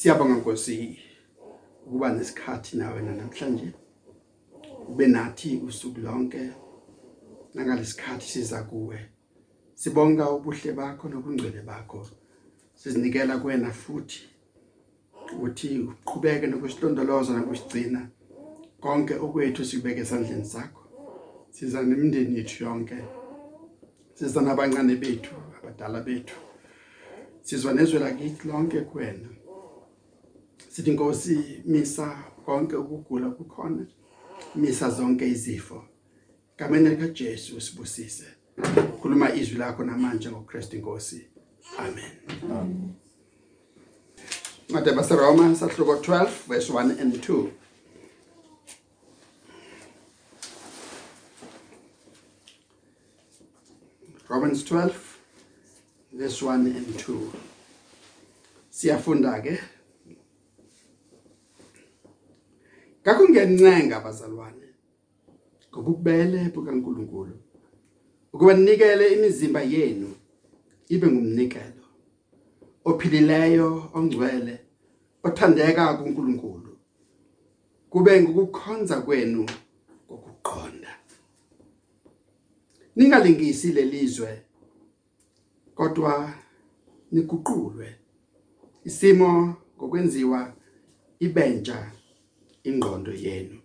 Siyabonga Nkosi ukuba nesikhathi nawe namhlanje. Ube nathi usuku lonke. Nangalesikhathi siza kuwe. Sibonga ubuhle bakho nobungcwele bakho. Sizinikela kuwena futhi uthi uqhubeke nokusilondoloza nokusigcina konke okwethu sikubeke esandleni sakho. Siza nemindeni yethu yonke. Siza nabancane bethu, abadala bethu. Sizwa nezwe lakithi lonke kuwena. Sithi Nkosi misa konke ukugula kukhona. Misa zonke izifo. Kamene kaJesu usibusise. Khuluma izwi lakho namanje ngoKristu Inkosi. Amen. Amen. Mate baseRoma sahluko 12 verse 1 and 2. Romans 12 verse 1 and 2. Siyafunda ke. Kakungencenga abazalwane. Ngobubele bukaNkuluNkulu. Ukuba nikele imizimba yenu ibe ngumnikelo ophilileyo ongcwele othandeka kuNkulunkulu. Kube ngokukhonza kwenu kokuqonda. Ningalingisi lelizwe kodwa niguqulwe isimo ngokwenziwa ibentsha ingqondo yenu.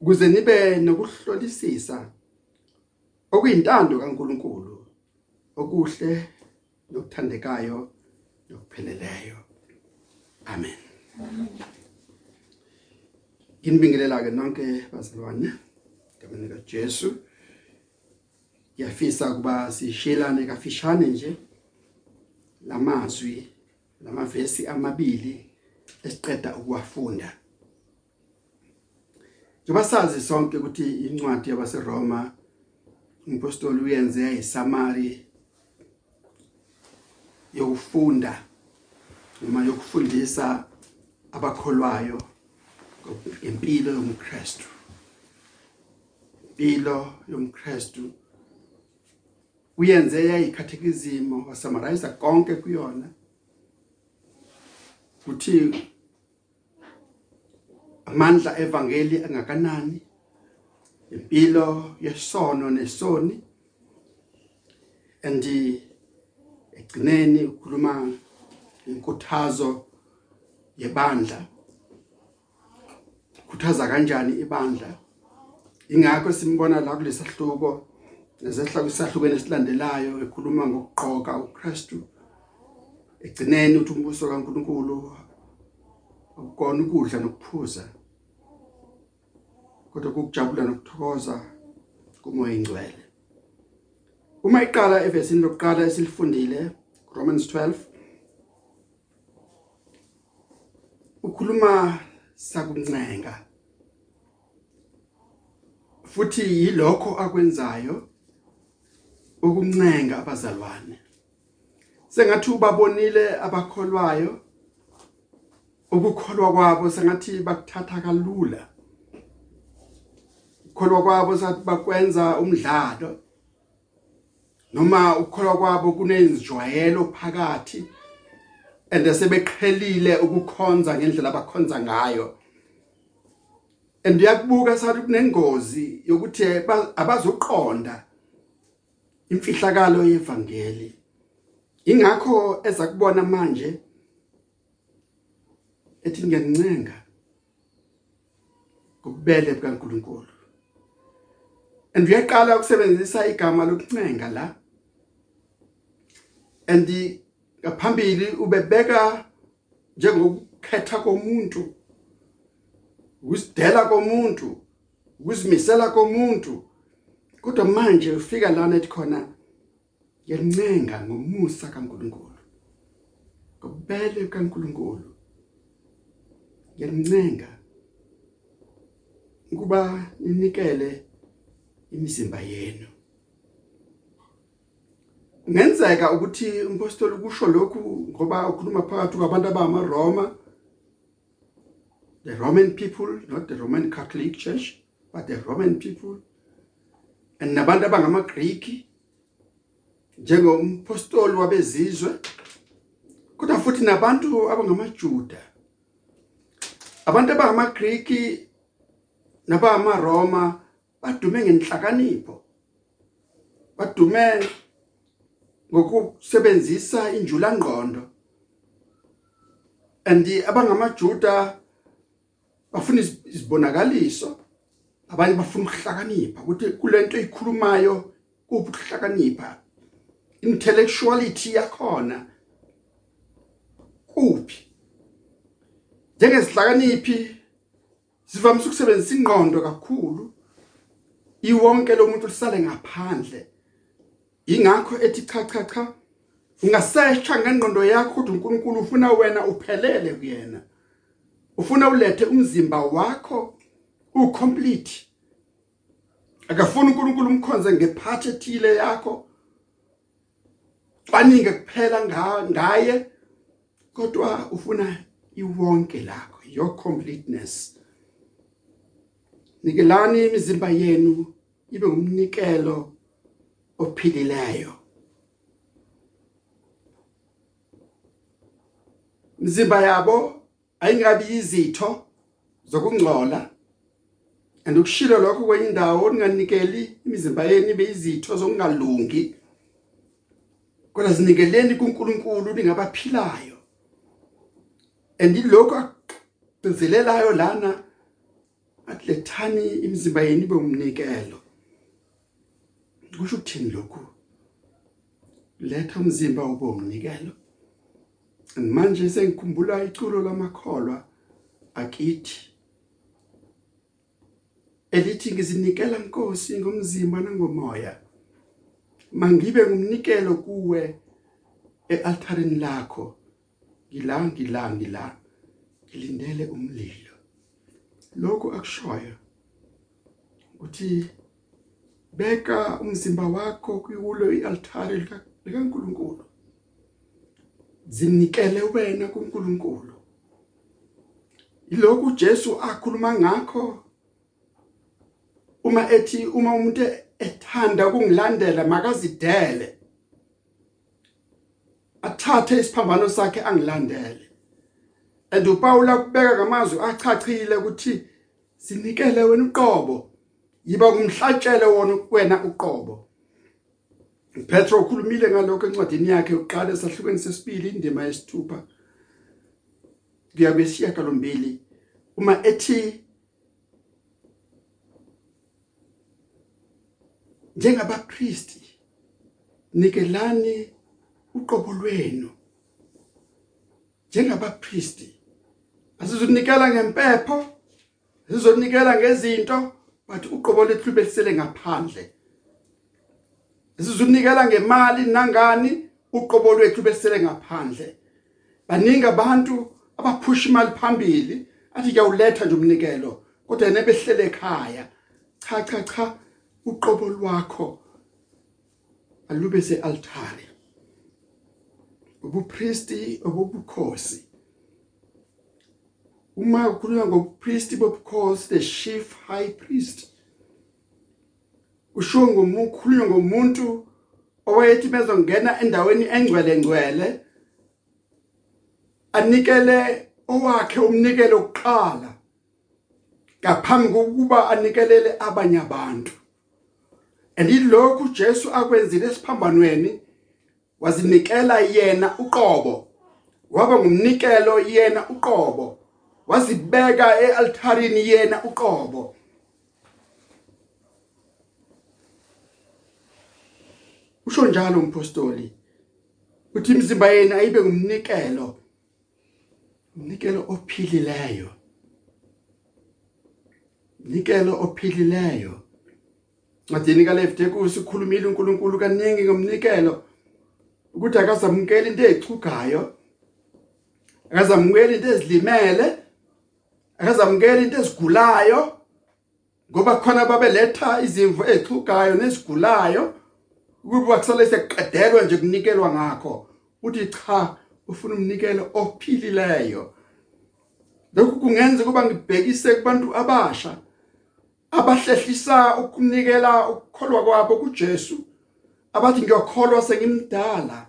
Ukuze nibe nokuhlolisisa okuyintando kaNkuluNkulu okuhle nokuthandekayo nokupheleleyo. Amen. Nginibingelela ke nonke bazalwane ngamanye kaJesu Ngiyafisa kuba sishelane kafishane nje lamazwi lamavesi amabili esiqeda ukuwafunda. Njoba sazi sonke ukuthi incwadi yabaseRoma impostoli uyenze isamari yokufunda noma yokufundisa abakholwayo ngempilo yomKristu. Impilo yomKristu uyenze yayikhathekizimo wasamarayisa konke kuyona. Uthi amandla evangeli angakanani? Impilo yesono nesoni. Andi egcineni ukhuluma inkuthazo yebandla. Khuthaza kanjani ibandla? Ingakho simbona la kulesahluko nezehla kwisahlukene esilandelayo ekhuluma ngokuqoka uKristu. Egcineni uthi umbuso kaNkuluNkulu ukona ukudla nokuphuza. Kodwa ukujabula nokuthokoza kumoya ingcwele uma iqala evesini lokuqala esilifundile Romans 12 ukhuluma sakuncenga. Futhi yilokho akwenzayo ukuncenga abazalwane. Sengathi ubabonile abakholwayo ukukholwa kwabo sengathi bakuthatha kalula. Ukukholwa kwabo sathi bakwenza umdlalo noma ukukholwa kwabo kunezijwayelo phakathi ende sebeqhelile ukukhonza ngendlela abakhonza ngayo. Endiyakubuka sathi kunengozi yokuthi abazoqonda imfihlakalo yevangeli ingakho eza kubona manje ethi ngiyancenga kubele bikaNkuluNkulu andiyaqala ukusebenzisa igama lokuncenga la. Andi ngaphambili ubebeka njengokukhetha komuntu ukusidela komuntu ukuzimisela komuntu. Kodwa manje ufika lana ethi khona ngiyancenga ngomusa kaNkuluNkulu ngobele kaNkuluNkulu. Ngiyancenga ukuba ninikele imizimba yenu. Ngenzeka ukuthi umpostoli kusho lokhu ngoba ukhuluma phakathi kwabantu abamaRoma the Roman people not the Roman Catholic Church but the Roman people and nabantu abangamaGreek njengompostoli wabezizwe kodwa futhi nabantu abangamaJuda. Abantu abangamaGreek nabamaRoma badume ngenhlakanipho. Badume ngokusebenzisa injula ngqondo andi abangamaJuda bafuna izibonakaliso. Abanye bafuna ukuhlakanipha ukuthi kulento eyikhulumayo kuphi ukuhlakanipha? Intellectuality yakhona kuphi? Njengesihlakaniphi sivamise ukusebenzisa ingqondo kakhulu. Iwonke lo muntu lisale ngaphandle. Ingakho ethi cha cha cha ungasesha ngengqondo yakho ukuthi uNkulunkulu ufuna wena uphelele kuyena. Ufuna ulethe umzimba wakho ucomplete akafuna uNkulunkulu umkhonze ngephathi ethile yakho. Baninge kuphela ngaye kodwa ufuna iwonke lakho your completeness. Nikelani imizimba yenu ibe ngumnikelo ophilileyo. Imizimba yabo ayingabi izitho zokungcola andikushilo lokho kweyindawo ninganikeli imizimba yenu ibe izitho zokungalungi kodwa zinikeleni kuNkulunkulu ningabaphilayo. Andilokho agcizelelayo lana akulethani imizimba yenu ibe umnikelo. Kusho ukuthini lokhu? Letha umzimba ube umnikelo. Manje sengikhumbula iculo lamakholwa akithi elithi ngizinikela Nkosi ngomzimba nangomoya. Mangibe ngumnikelo kuwe ealtarini lakho. Ngila ngila ngila. Ngilindele umlilo. Lokho akushoyo uthi beka umzimba wakho kulo ialtari likaNkuluNkulu. Zinikele wena kuNkulunkulu. Ilokhu Jesu akhuluma ngakho. Uma ethi uma umuntu ethanda ukungilandela makazidele. Athathe isiphambano sakhe angilandele. And uPaul akubeka ngamazwi achachile ukuthi sinikele wena uqobo. Yiba kumhlatshele wona wena uqobo. Petro ukhulumile ngalokho encwadini yakhe uqala esahlukweni sesibili indima yesithupha. Kuya kwesiya kalombili uma ethi njengabapristi nikelani uqobo lwenu. Njengabapristi asizonikela ngempepho sizonikela ngezinto but uqobo lethu belisele ngaphandle. Sizonikela ngemali nangani uqobo lwethu belisele ngaphandle. Baningi abantu abaphusha imali phambili athi kuyawuletha nje umnikelo kodwa nebehlele ekhaya. Cha cha cha uqobo lwakho alube sealtare. Ubupriesti obubukhosi. Uma ukhuluma ngobupriesti bobukhosi the chief high priest. Usho ngomukhulunywa ngomuntu owayethi bezongena endaweni engcwele ngcwele anikele owakhe umnikelo oqala ngaphambi kokuba anikelele abanye abantu. Andilokhu Jesu akwenzile esiphambanweni wazinikela yena uqobo waba ngumnikelo yena uqobo. Wazibeka ealtarini yena uqobo. Usho njalo umpostoli uthi imizimba yena ayibe ngumnikelo umnikelo ophilileyo. Nikelo ophilileyo. Ncwadini kaLevitikus ukhulumile uNkulunkulu kaningi ngomnikelo ukuthi akazamukela into ezichugayo akazamukela into ezilimele akazamukela into ezigulayo ngoba khona babeletha izimvu ezichugayo nezigulayo ukuba kusale sekuqedelwa nje kunikelwa ngakho. Uthi cha ufuna umnikelo ophilileyo. Lokhu kungenza kuba ngibhekise kubantu abasha abahlehlisa ukunikela ukukholwa kwabo kuJesu. Abathi ngiyakholwa sengimdala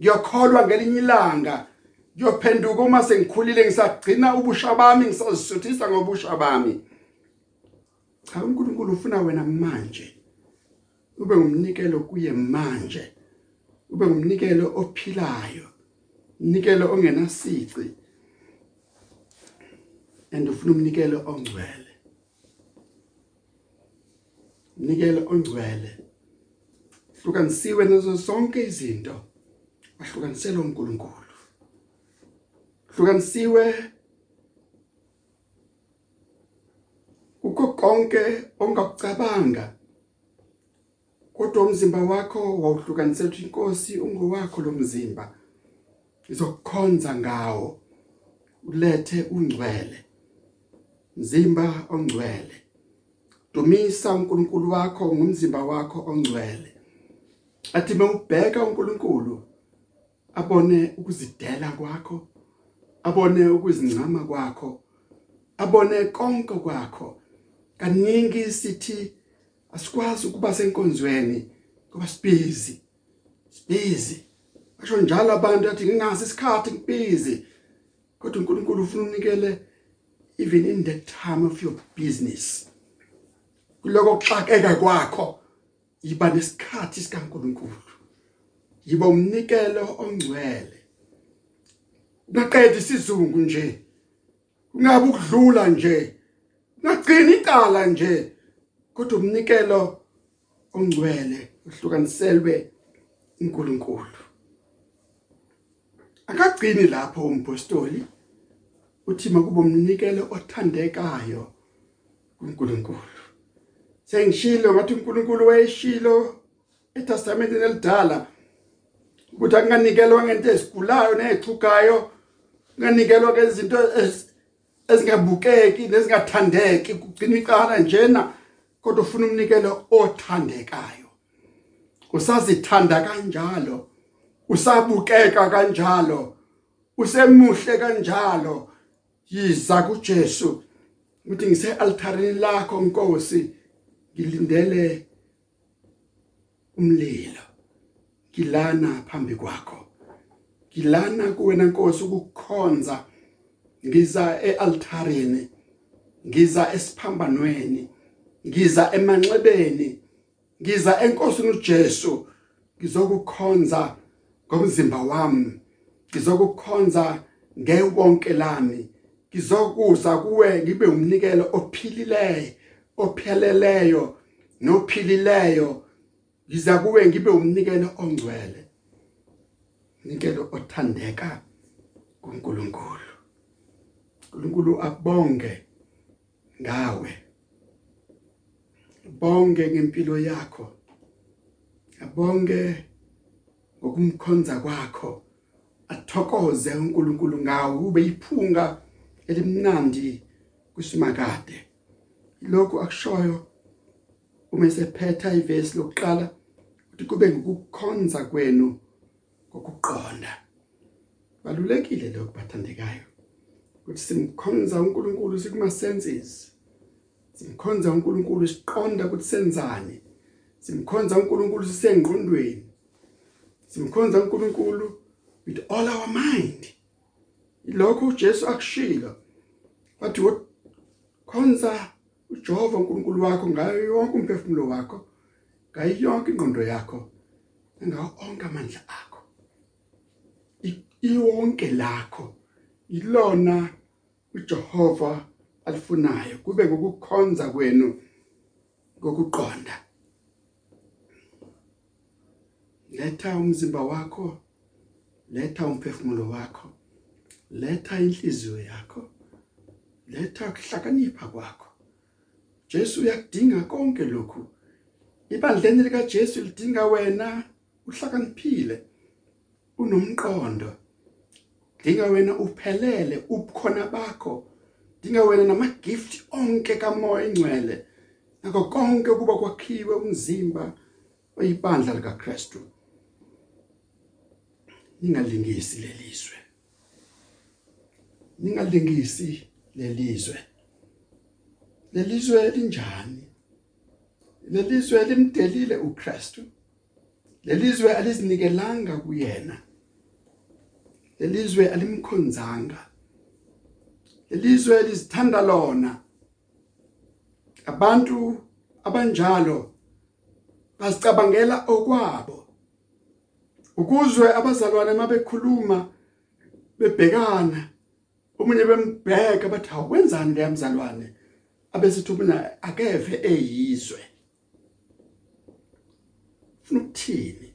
ngiyakholwa ngelinye ilanga ngiyophenduka uma sengikhulile ngisagcina ubusha bami ngisazisuthisa ngobusha bami. Cha uNkulunkulu ufuna wena manje. Ube ngumnikelo kuye manje. Ube ngumnikelo ophilayo umnikelo ongenasici. And ufuna umnikelo ongcwele. Umnikelo ongcwele. Hlukanisiwe nazo zonke izinto. Ahlukanisela uNkulunkulu. Hlukanisiwe ukho konke ongakucabanga kodwa umzimba wakho wawuhlukanisela inkosi ungowakho lo mzimba. Izokukhonza ngawo ulethe ungcwele mzimba ongcwele. Dumisa uNkulunkulu wakho ngumzimba wakho ongcwele. Athi mawubheka uNkulunkulu abone ukuzidela kwakho. Abone ukuzincama kwakho abone konke kwakho. Kaningi sithi asikwazi ukuba senkonzweni ngoba sibhizi sibhizi basho njalo abantu athi ngingazi isikhathi ngibhizi kodwa uNkulunkulu ufuna unikele even in the time of your business. Kuloko kuxakeka kwakho yiba nesikhathi sikaNkulunkulu. Yiba umnikelo ongcwele. Ungaqedi isizungu nje. Ungabe ukudlula nje. Ungagcina icala nje. Kodwa umnikelo ongcwele uhlukaniselwe uNkulunkulu. Akagcini lapho umpostoli uthi makuba umnikelo othandekayo kuNkulunkulu. Sengishilo ngathi uNkulunkulu wayeshilo eTestamenteni elidala ukuthi akunganikelwa ngento esigulayo nezixugayo nganikelwa ke izinto ezingabukeki nezingathandeki. Kugcina icala njena kodwa ufuna umnikelo othandekayo. Usazithanda kanjalo usabukeka kanjalo usemuhle kanjalo. Yiza kuJesu ukuthi ngise altarini lakho Nkosi ngilindele umlilo. Ngilana phambi kwakho. Ngilana kuwena Nkosi ukukhonza. Ngiza ealtarini ngiza esiphambanweni ngiza emanxebeni ngiza enkosini uJesu. Ngizokukhonza ngomzimba wami ngizokukhonza ngewonke lami. Ngizokuza kuwe ngibe umnikelo ophilileyo opheleleyo nophilileyo. Ngiza kuwe ngibe umnikelo ongcwele. Umnikelo othandeka kuNkulunkulu. uNkulunkulu abonge ngawe. Bonge ngempilo yakho. Abonge ngokumkhonza kwakho. Athokoze uNkulunkulu ngawe. Ube iphunga elimnandi kusimakade lokhu akushoyo uma esephetha ivesi lokuqala ukuthi kube ngokukhonza kwenu ngokuqonda balulekile lokhu bathandekayo ukuthi simkhonza uNkulunkulu sikuma senses simkhonza uNkulunkulu siqonda ukuthi senzani. Simkhonza uNkulunkulu sisengqondweni. Simkhonza uNkulunkulu with all our mind. Lokho uJesu akushilo. Wathi khonza uJehova uNkulunkulu wakho ngayo yonke umphefumulo wakho ngayo yonke ingqondo yakho ngawo onke amandla akho. Iwonke lakho ilona uJehova alifunayo. Kube ngokukhonza kwenu ngokuqonda. Letha umzimba wakho letha umphefumulo wakho letha inhliziyo yakho letha ukuhlakanipha kwakho. Jesu uyakudinga konke lokhu. Ibandleni lika Jesu lidinga wena uhlakaniphile unomqondo. Dinga wena uphelele ubukhona bakho. Dinga wena nama gift onke kamoya ingcwele nako konke kuba kwakhiwe umzimba oyibandla lika Kristu ningalingisi lelizwe ningalingisi lelizwe lelizwe linjani? Lelizwe limdelile uKristu. Lelizwe alizinikelanga kuyena. Lelizwe alimkhonzanga. Lelizwe lizithanda lona. Abantu abanjalo basicabangela okwabo. Ukuzwe abazalwane mabekhuluma bebhekana omunye bembheka bathi awenzani le mzalwane? Abesithi mina akeve eyizwe. Ufuna ukuthini?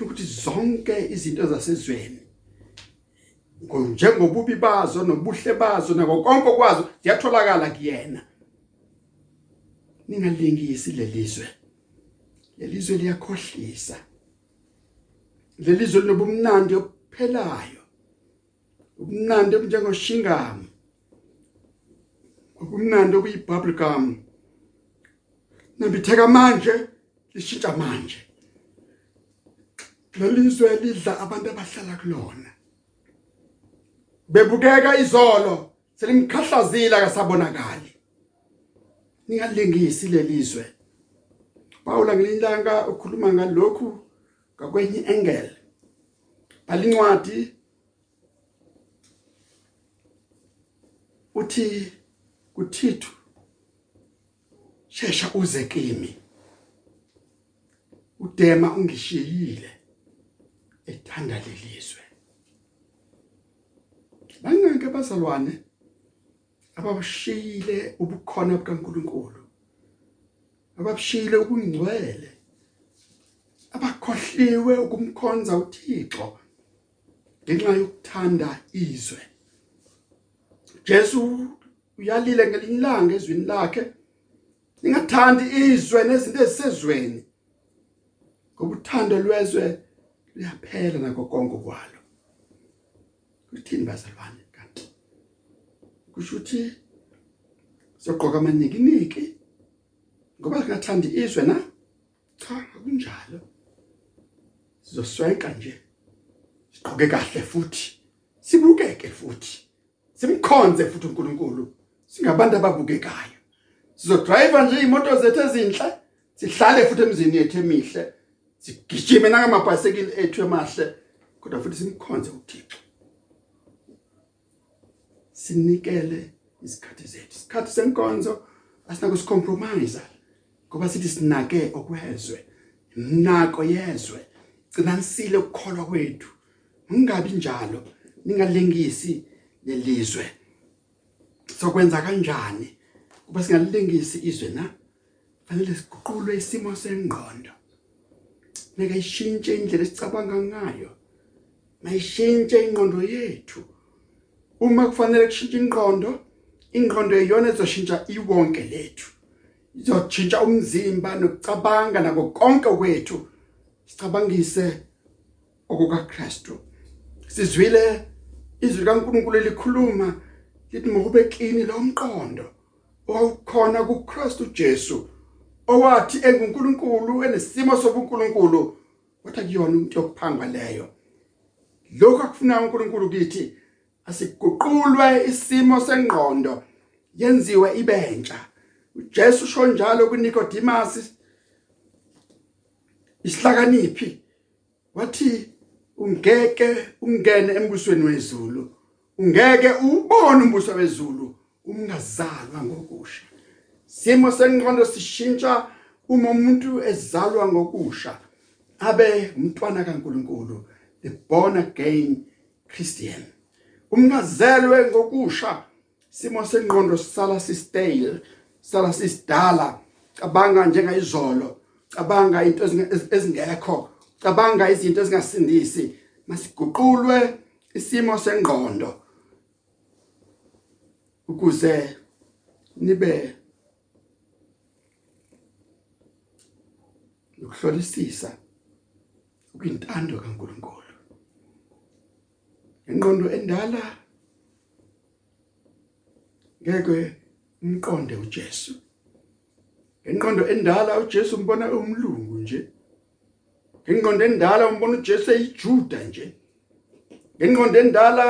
Ukuthi zonke izinto zasezweni njengobubi bazo nobuhle bazo nako konke kwazo ziyatholakala kuyena. Ningalingisi lelizwe lelizwe liyakhohlisa. Lelizwe linobumnandi ophelayo ubumnandi obunjengoshingam. Ubumnandi obuyibubble gum nabitheka manje lishintsha manje. Lelizwe lidla abantu abahlala kulona. Bebukeka izolo selimkhahlazile akasabonakali. Ningalingisi lelizwe Paul ngelilanga ukhuluma ngalokhu ngakwenye angle balincwadi. Uthi kuthithu shesha uze kimi. Udema ungishiyile ethanda lelizwe bangeke bazalwane abashiyile ubukhona bukaNkuluNkulu ababishile ukungcwele abakhohliwe ukumkhonza uThixo ngenxa yokuthanda izwe. Jesu uyalile ngelinye ilanga ezwini lakhe ningathandi izwe nezinto ezisezweni ngoba uthando lwezwe luyaphela nako konke kwalo. Kuthini bazalwane kanti? Kusho ukuthi soqoka amanikiniki ngoba singathandi izwe na? Cha akunjalo. Sizoswenka nje. Siqoke kahle futhi. Sibukeke futhi. Simkhonze futhi uNkulunkulu. Singabantu ababukekayo. Sizodrive nje imoto zethu ezinhle sihlale futhi emzini yethu emihle. Sigijime nangamabhayisikili ethu emahle kodwa futhi simkhonze uThixo. Sinikele isikhathi zethu isikhathi senkonzo asinako sicompromise ngoba sithi sinake okwezwe nako yezwe. Gcinanisile ukukholwa kwethu. Ungabi njalo ningalengisi lelizwe. Sokwenza kanjani? Kuba singalengisi izwe na fanele siguqulwe isimo sengqondo. Neke ishintshe indlela esicabanga ngayo mayishintshe ingqondo yethu. Uma kufanele kushintshe ingqondo ingqondo iyona ezoshintsha iwonke lethu. Izothinta umzimba nokucabanga nako konke kwethu. Sicabangise okukaKristu. Sizwile izwi kaNkuluNkulu likhuluma lithi mawube klini lo mqondo owukhona kuKristu Jesu owathi enguNkulunkulu enesimo sobuNkulunkulu wathi kuyona into yokuphangwa leyo. Lokho akufuna uNkulunkulu kithi asiguqulwe isimo sengqondo yenziwe ibentsha. uJesu usho njalo kuNicodemus isihlakaniphi wathi ungeke ungene embusweni wezulu. Ungeke ubone umbuso wezulu ungazalwa ngokusha. Simo senqondo sishintsha uma umuntu ezalwa ngokusha abe umntwana kaNkuluNkulu the born again christian. Umngazelwe ngokusha simo senqondo sisala sistale sala sisidala. Cabanga njengayizolo cabanga into ezingekho cabanga izinto ezingasindisi. Masiguqulwe isimo sengqondo ukuze nibe ukuhlolisisa ukuyintando kaNkuluNkulu. Ingqondo endala ngeke umqonde uJesu. Ngenqondo endala uJesu umbona umlungu nje. Ngenqondo endala umbona uJesu eyijuda nje. Ngenqondo endala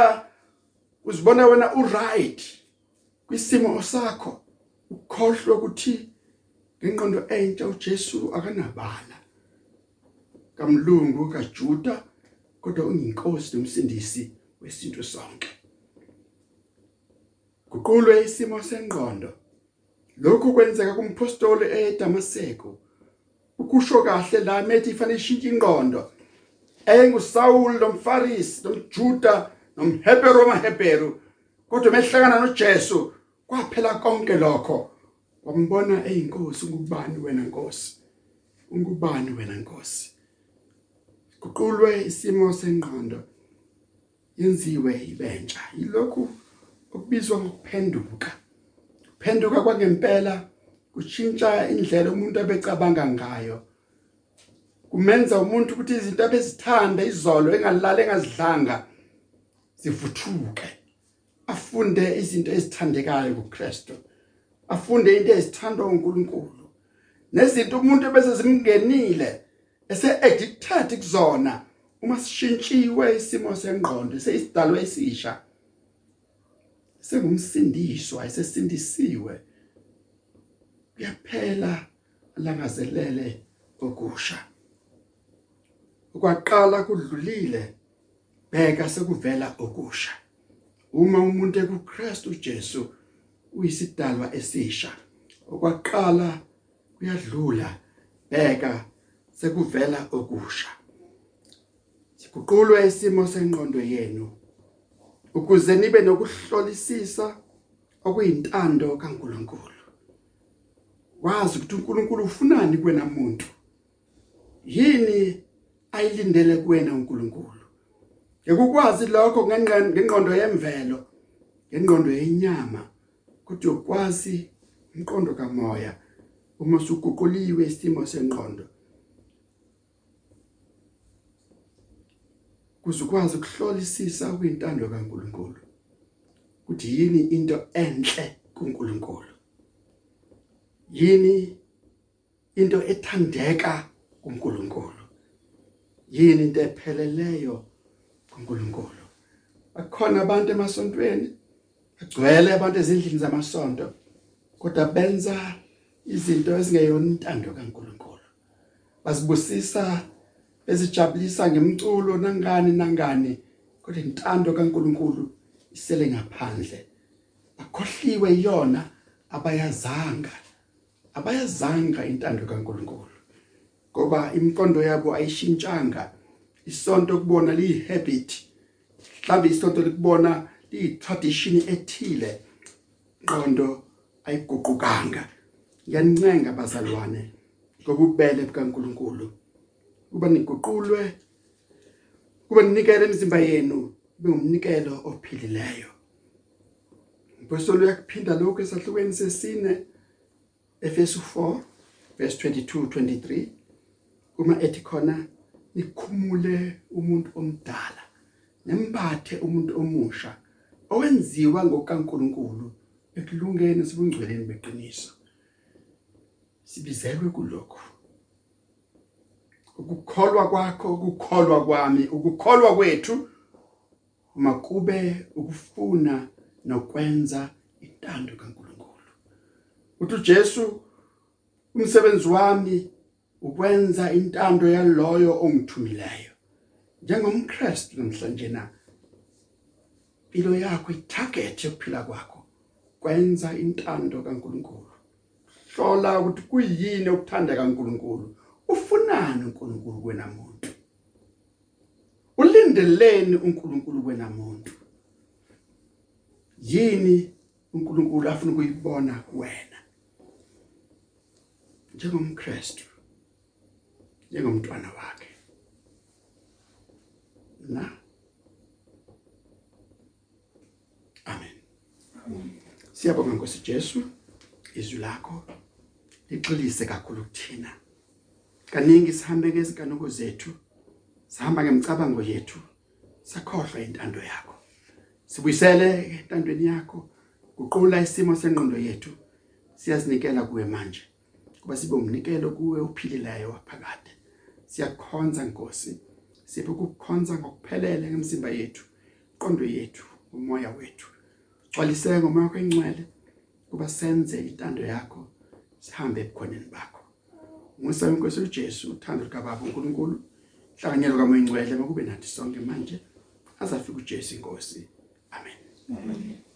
uzibona wena uright kwisimo sakho. Ukhohlwe ukuthi ngenqondo entsha uJesu akanabala. Kamlungu kaJuda kodwa uyinkosi nomsindisi. Wesintu sonke. Kuqulwe isimo sengqondo. Lokhu kwenzeka kumpostoli eDamaseko. Ukusho kahle la methi ifanele ishintshe ingqondo. enguSaul nomfarisi nomjuda nomHebheru wamaHebheru kodwa mehlangana noJesu kwaphela konke lokho. Wambona eyinkosi ngubani wena nkosi? Ungubani wena nkosi? Kuqulwe isimo sengqondo. Yenziwe ibentsha. Yilokhu okubizwa ngokuphenduka. Phenduka kwangempela kushintsha indlela umuntu abecabanga ngayo. Kumenza umuntu ukuthi izinto abezithanda izolo engalala engazidlanga zivuthuke. Afunde izinto ezithandekayo kuKristu. Afunde into ezithandwa uNkulunkulu nezinto umuntu bese zimngenile ese addicted kuzona uma sishintshiwe isimo sengqondo seyisidalwa esisha. Sengumsindiswa esesindisiwe kuyaphela langazelele okusha. Ukwaqala kudlulile bheka sekuvela okusha. Uma umuntu ekuKristu Jesu uyisidalwa esisha okwaqala kuyadlula bheka sekuvela okusha. Sikuqulwe isimo sengqondo yenu ukuze nibe nokuhlolisisa okuyintando kaNkuluNkulu. Wazi ukuthi uNkulunkulu ufunani kuwena muntu. Yini ayilindele kuwena uNkulunkulu? Ekukwazi lokho ngengqondo yemvelo ngengqondo yenyama kodwa ukwazi umqondo kamoya uma usuguquliwe isimo sengqondo kuzukwazi ukuhlolisisa ukuyintando kaNkuluNkulu. Ukuthi yini into enhle kuNkulunkulu? Yini into ethandeka kuNkulunkulu? Yini into epheleleyo kuNkulunkulu? Akhona abantu emasontweni agcwele abantu ezindlini zamasonto kodwa benza izinto ezingeyona intando kaNkulunkulu. Basibusisa bezijabulisa ngemculo nangani nangani kodwa intando kaNkulunkulu isele ngaphandle. Akhohliwe iyona abayazanga abayazanga intando kaNkulunkulu ngoba impondo yabo ayishintshanga. Isonto kubona liyihabit mhlawumbe isonto likubona liyitradition ethile qondo ayiguqukanga. Ngiyancenga bazalwane ngobubele bukaNkulunkulu. Kuba niguqulwe kuba ninikele imizimba yenu bengumnikelo ophilileyo. Mpostoli uyakuphinda lokho esahlukweni sesine Efesu 4 verse 22 23 uma ethi khona nikhumule umuntu omdala nembathe umuntu omusha owenziwa ngokaNkuluNkulu ekulungeni sibungcweleni beqiniso. Sibizelwe kulokho. Ukukholwa kwakho ukukholwa kwami ukukholwa kwethu. Makube ukufuna nokwenza intando kaNkuluNkulu. Uthi uJesu umsebenzi wami ukwenza intando yaloyo ongithumileyo. Njengomkristu namhlanje na impilo yakho itarget yokuphila kwakho kwenza intando kaNkuluNkulu. Hlola ukuthi kuyini okuthandeka kaNkuluNkulu. Ufunani uNkulunkulu kwena muntu ulindeleni uNkulunkulu kwena muntu yini uNkulunkulu afuna ukuyibona kuwena njengomkristu njengomntwana wakhe. Na? Amen. Siyabonga nkosi Jesu. Izwi lakho lixilise kakhulu kuthina. Kaningi sihambe ngezinkanuko zethu sihamba ngemicabango yethu sakhohlwa intando yakho. Sibuyisele entandweni yakho guqula isimo sengqondo yethu siyazinikela kuwe manje. Kuba sibe umnikelo kuwe uphilileyo waphakade. Siyakhonza Nkosi siphe ukukhonza ngokuphelele ngemizimba yethu qondo yethu umoya wethu. Gcwaliseke ngomoya wakho engcwele kuba senze intando yakho sihambe ebukhoneni bakho. Musa inkosi uJesu uthando likaBaba uNkulunkulu hlanganyelo kaMoya Ngcwele makube nathi sonke manje azafika uJesu inkosi amen Amen.